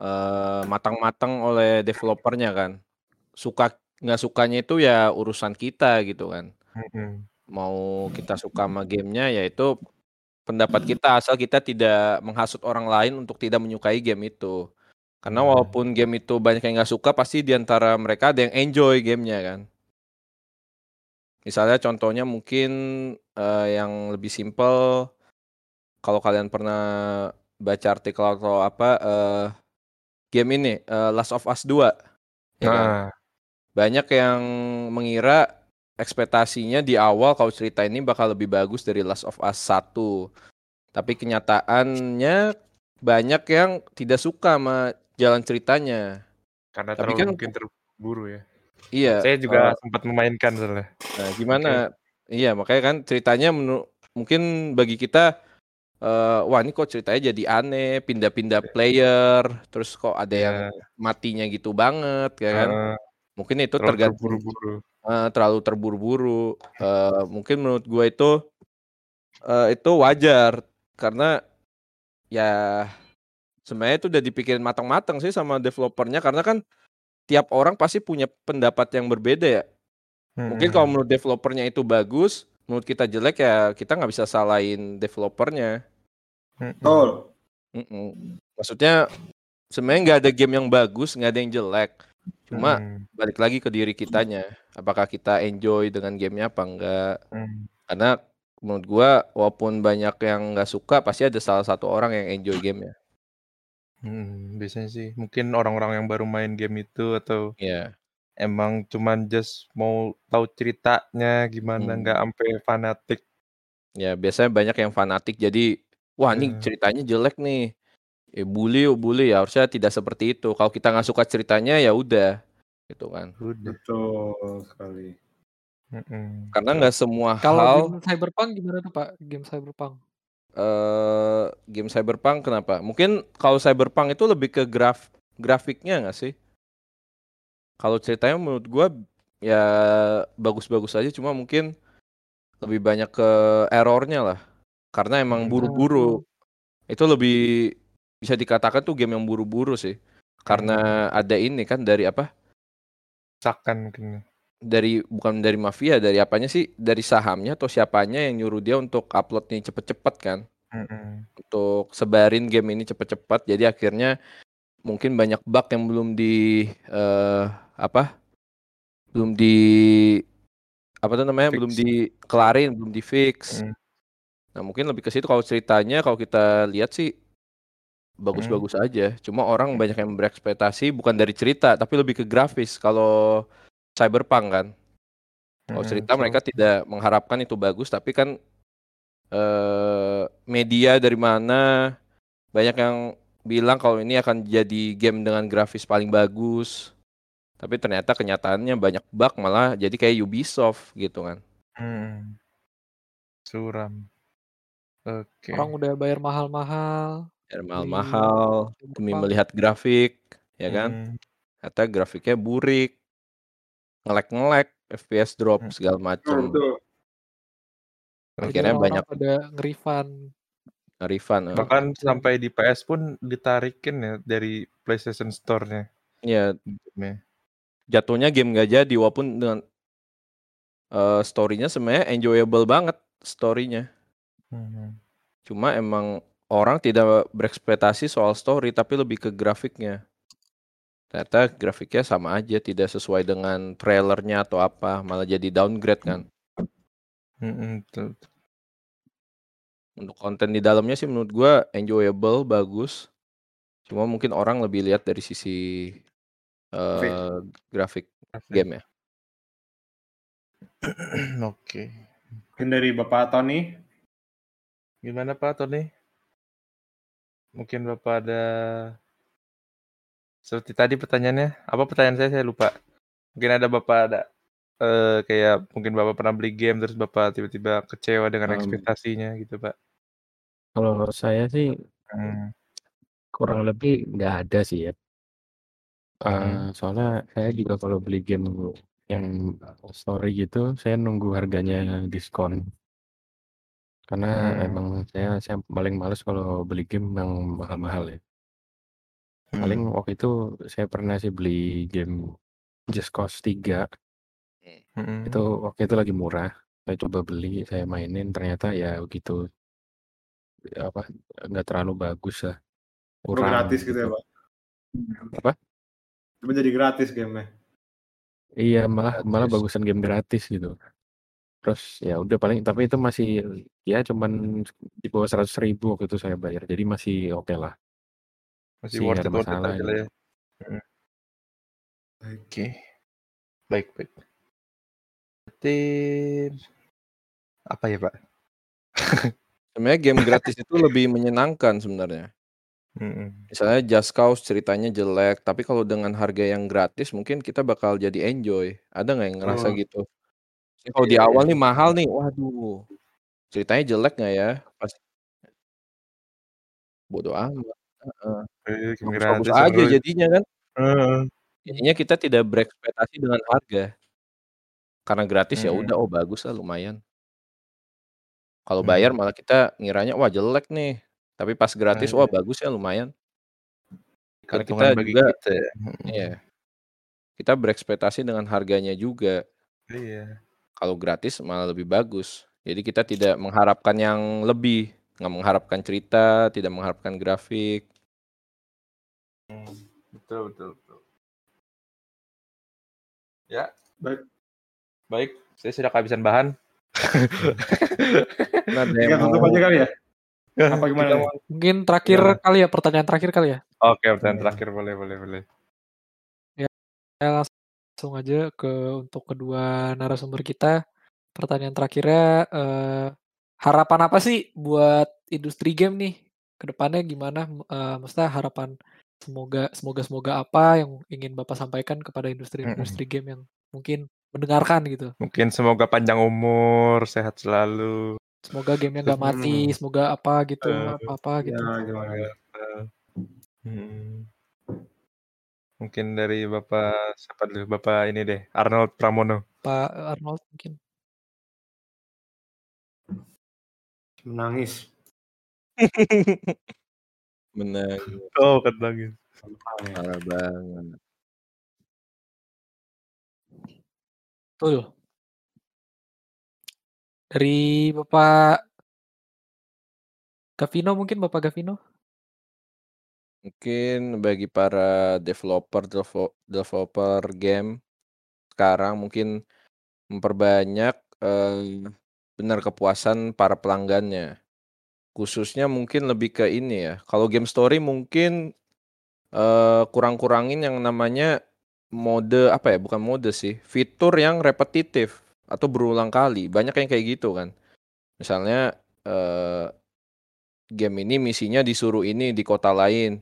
eh, matang-matang oleh developernya kan. Suka nggak sukanya itu ya urusan kita gitu kan. Mau kita suka sama gamenya ya itu pendapat kita asal kita tidak menghasut orang lain untuk tidak menyukai game itu. Karena Hmm. walaupun game itu banyak yang nggak suka, pasti di antara mereka ada yang enjoy gamenya kan. Misalnya contohnya mungkin eh, yang lebih simple, kalau kalian pernah baca artikel atau apa, eh, game ini eh, Last of Us 2, ya kan? Nah, Banyak yang mengira ekspektasinya di awal kalau cerita ini bakal lebih bagus dari Last of Us 1. Tapi kenyataannya banyak yang tidak suka sama jalan ceritanya. karena Tapi terlalu kan- mungkin terburu ya. Iya. Saya juga eh, sempat memainkan soalnya. Nah, gimana? Iya, makanya kan ceritanya menu- mungkin bagi kita eee, wah ini kok ceritanya jadi aneh, pindah-pindah player, terus kok ada yang Iya. matinya gitu banget ya kan. Heeh. Mungkin itu Terlalu tergantung terburu-buru. heeh, terlalu terburu-buru, eee, mungkin menurut gua itu eee, itu wajar karena ya sebenarnya itu udah dipikirin matang-matang sih sama developer-nya karena kan tiap orang pasti punya pendapat yang berbeda ya. Mungkin kalau Mhm. menurut developer-nya itu bagus, menurut kita jelek ya kita nggak bisa salahin developer-nya. Betul. Mhm. Maksudnya sebenarnya nggak ada game yang bagus, nggak ada yang jelek. Cuma Mhm. balik lagi ke diri kitanya, apakah kita enjoy dengan gamenya apa enggak. Mhm. Karena menurut gua walaupun banyak yang nggak suka pasti ada salah satu orang yang enjoy gamenya. Mhm, biasanya sih mungkin orang-orang yang baru main game itu atau Iya. Emang cuman just mau tahu ceritanya gimana, nggak Hmm. ampe fanatik. Ya biasanya banyak yang fanatik jadi, wah ini Iya. ceritanya jelek nih. Eh bully yuk bully, ya harusnya tidak seperti itu. Kalau kita nggak suka ceritanya ya udah, gitu kan. Betul sekali. Karena nggak semua Kalau hal game Cyberpunk gimana tuh, Pak? Game Cyberpunk? eee, game Cyberpunk kenapa? Mungkin kalau Cyberpunk itu lebih ke graf grafiknya nggak sih? Kalau ceritanya menurut gua ya bagus-bagus aja cuma mungkin lebih banyak ke error-nya lah. Karena emang Mhm. buru-buru. Itu lebih bisa dikatakan tuh game yang buru-buru sih. Karena ada ini kan dari apa? Desakan mungkin ya. Dari bukan dari mafia, dari apanya sih? Dari sahamnya atau siapanya yang nyuruh dia untuk upload nih cepet-cepet kan? Mhm. Untuk sebarin game ini cepet-cepet. Jadi akhirnya mungkin banyak bug yang belum di eee, apa? Belum di apa tuh namanya? Belum Fix. dikelarin, belum di-fix. Mhm. Nah mungkin lebih ke situ kalau ceritanya kalau kita lihat sih bagus-bagus aja. Cuma orang banyak yang berekspektasi bukan dari cerita tapi lebih ke grafis kalau Cyberpunk kan. Kalau Mhm, cerita so mereka tidak mengharapkan itu bagus tapi kan eee, media dari mana banyak yang bilang kalau ini akan jadi game dengan grafis paling bagus. Tapi ternyata kenyataannya banyak bug malah jadi kayak Ubisoft gitu kan. Mhm. Suram. Oke. Orang udah bayar mahal-mahal Bayar mahal-mahal demi melihat grafik, ya kan. Mhm. Ternyata grafiknya burik. Nge-lag-nge-lag, FPS drop Mhm. segala. Jadi Akhirnya banyak pada nge-refund. Nge-refund, heeh. Bahkan sampai di PS pun ditarikin ya dari PlayStation Store-nya Iya. game-nya. Jatuhnya game nggak jadi walaupun dengan eee, story-nya sebenarnya enjoyable banget story-nya. Mhm. Cuma emang orang tidak berekspektasi soal story tapi lebih ke grafiknya. Ternyata grafiknya sama aja, tidak sesuai dengan trailer-nya atau apa, malah jadi downgrade kan. Mhm, betul betul. Untuk konten di dalamnya sih menurut gua enjoyable, bagus. Cuma mungkin orang lebih lihat dari sisi, grafik Grafik. game ya. Oke. Mungkin dari Bapak Tony? Gimana Pak Tony? Mungkin Bapak ada seperti tadi pertanyaannya, apa pertanyaan saya? Saya lupa. Mungkin ada Bapak ada, eee, kayak mungkin Bapak pernah beli game terus Bapak tiba-tiba kecewa dengan Mmm. ekspektasinya gitu, Pak? Kalau saya sih Mmm. kurang lebih nggak ada sih ya. Mhm. Eee, soalnya saya juga kalau beli game yang story gitu, saya nunggu harganya diskon. Karena Mmm. emang saya saya paling males kalau beli game yang mahal-mahal ya. Paling Mmm. waktu itu saya pernah sih beli game Just Cause 3. Itu waktu itu lagi murah. Saya coba beli, saya mainin ternyata ya begitu. Apa, nggak terlalu bagus lah. Cuma Kurang gratis gitu ya, gitu. Pak? Apa? Cuma jadi gratis game-nya? Iya, malah malah Gratis. bagusan game gratis gitu. Terus ya udah paling tapi itu masih ya cuman di bawah 100.000 waktu itu saya bayar. Jadi masih oke lah. Masih Masih worth nggak it ada worth it masalah gitu. lah ya. Mhm. Oke. Baik baik. Apa ya, Pak? Sebenarnya game gratis itu lebih menyenangkan sebenarnya. Mhm. Misalnya Just Cause ceritanya jelek, tapi kalau dengan harga yang gratis mungkin kita bakal jadi enjoy. Ada nggak yang ngerasa Betul. gitu? Jadi kalau di Iya iya. awal nih mahal nih, waduh ceritanya jelek nggak ya? Pas bodo amat. Heeh. Eh, aja jadinya kan. Heeh. Jadinya kita tidak berekspektasi dengan harga. Karena gratis ya Mhm. udah, oh bagus lah lumayan. Kalau bayar Mhm. malah kita ngiranya, wah jelek nih. Tapi pas gratis, Nah, wah iya. bagus ya lumayan. Karena Keuntungan kita bagi juga kita ya. Mhm. iya. Kita berekspektasi dengan harganya juga. Iya. Kalau gratis malah lebih bagus. Jadi kita tidak mengharapkan yang lebih, nggak mengharapkan cerita, tidak mengharapkan grafik. Mmm, betul betul betul. Ya. Baik. Baik, saya sudah kehabisan bahan. Nah, Kita yang tutup aja kali ya? Apa gimana kita nih? mau Mungkin terakhir Gimana? kali ya, pertanyaan terakhir kali ya? Oke, pertanyaan Hmm. terakhir boleh boleh boleh. Ya, langsung aja ke untuk kedua narasumber kita. Pertanyaan terakhirnya, eee, harapan apa sih buat industri game nih ke depannya gimana? Eee, maksudnya harapan semoga semoga semoga apa yang ingin Bapak sampaikan kepada Mhm. industri-industri game yang mungkin mendengarkan gitu? Mungkin semoga panjang umur, sehat selalu. Semoga gamenya nggak mati, Hmm. semoga apa gitu, Eee, apa-apa Ya gitu. gimana? heeh. Mhm. Mungkin dari Bapak siapa dulu? Bapak ini deh, Arnold Pramono. Pak Arnold mungkin. Menangis. Menangis. Oh, nangis. Parah banget. Betul. Dari Bapak Gavino mungkin, Bapak Gavino? Mungkin bagi para developer developer game sekarang mungkin memperbanyak, eee, benar kepuasan para pelanggannya. Khususnya mungkin lebih ke ini ya, kalau game story mungkin, eee, kurang-kurangin yang namanya mode apa ya, bukan mode sih, fitur yang repetitif atau berulang kali, banyak yang kayak gitu kan. Misalnya, eee, game ini misinya disuruh ini di kota lain.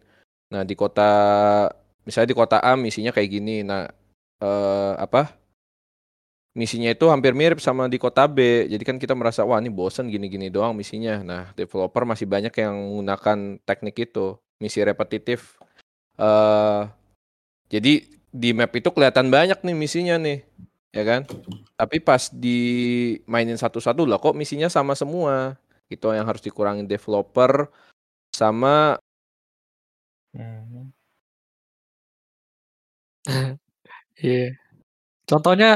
Nah di kota misalnya di kota A misinya kayak gini, nah, eee, apa misinya itu hampir mirip sama di kota B. Jadi kan kita merasa, wah ini bosen gini-gini doang misinya. Nah developer masih banyak yang menggunakan teknik itu, misi repetitif. Eee, jadi di map itu kelihatan banyak nih misinya nih, ya kan. Tapi pas dimainin satu-satu, lah kok misinya sama semua. Itu yang harus dikurangin developer sama Mhm. Iya. Contohnya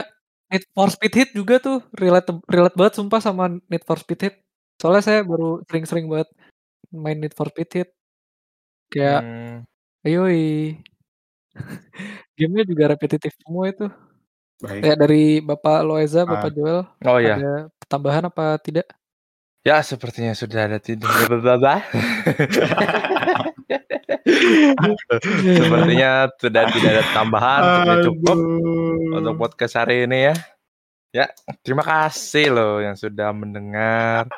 Need for Speed Heat juga tuh relate relate banget sumpah sama Need for Speed Heat. Soalnya saya baru sering-sering banget main Need for Speed Heat. Kayak Mmm. yoi. Game-nya juga repetitif semua itu. Baik. Kayak dari Bapak Loeza, Bapak Ah. Joel, Oh ya. ada tambahan apa tidak? Ya sepertinya sudah ada tidak Sepertinya sudah tidak ada tambahan, sudah cukup untuk podcast hari ini ya. Ya, terima kasih loh yang sudah mendengar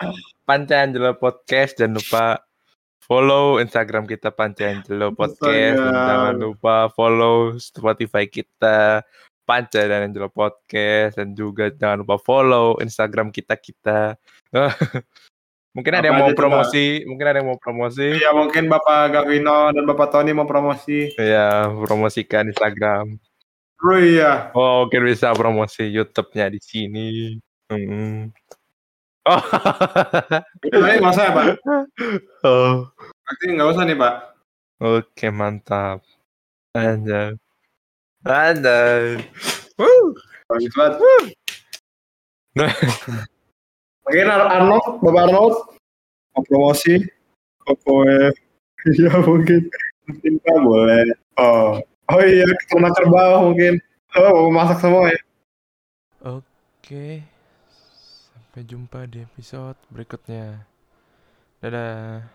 Panca Angelo Podcast. Jangan lupa follow Instagram kita Panca Angelo Podcast dan jangan lupa follow Spotify kita Panca dan Angelo Podcast dan juga jangan lupa follow Instagram kita kita. mungkin ada Apa yang mau promosi, mungkin ada yang mau promosi. Iya mungkin Bapak Gavino dan Bapak Tony mau promosi. Ya, promosikan Instagram. Oh iya. Oh, mungkin bisa promosi YouTube-nya di sini. Mhm. Oh. Tapi nggak usah ya Pak? oh. Berarti nggak usah nih Pak. Oke, mantap. Anjay. Anjay. Woo. Bagus banget. Mungkin Ar- Arnold, Bapak Arnold mau promosi. Pokoknya. Iya mungkin. Mungkin Pak boleh. Oh. Oh iya, ternak kerbau mungkin. Oh, mau masak semua ya. Oke. Sampai jumpa di episode berikutnya. Dadah.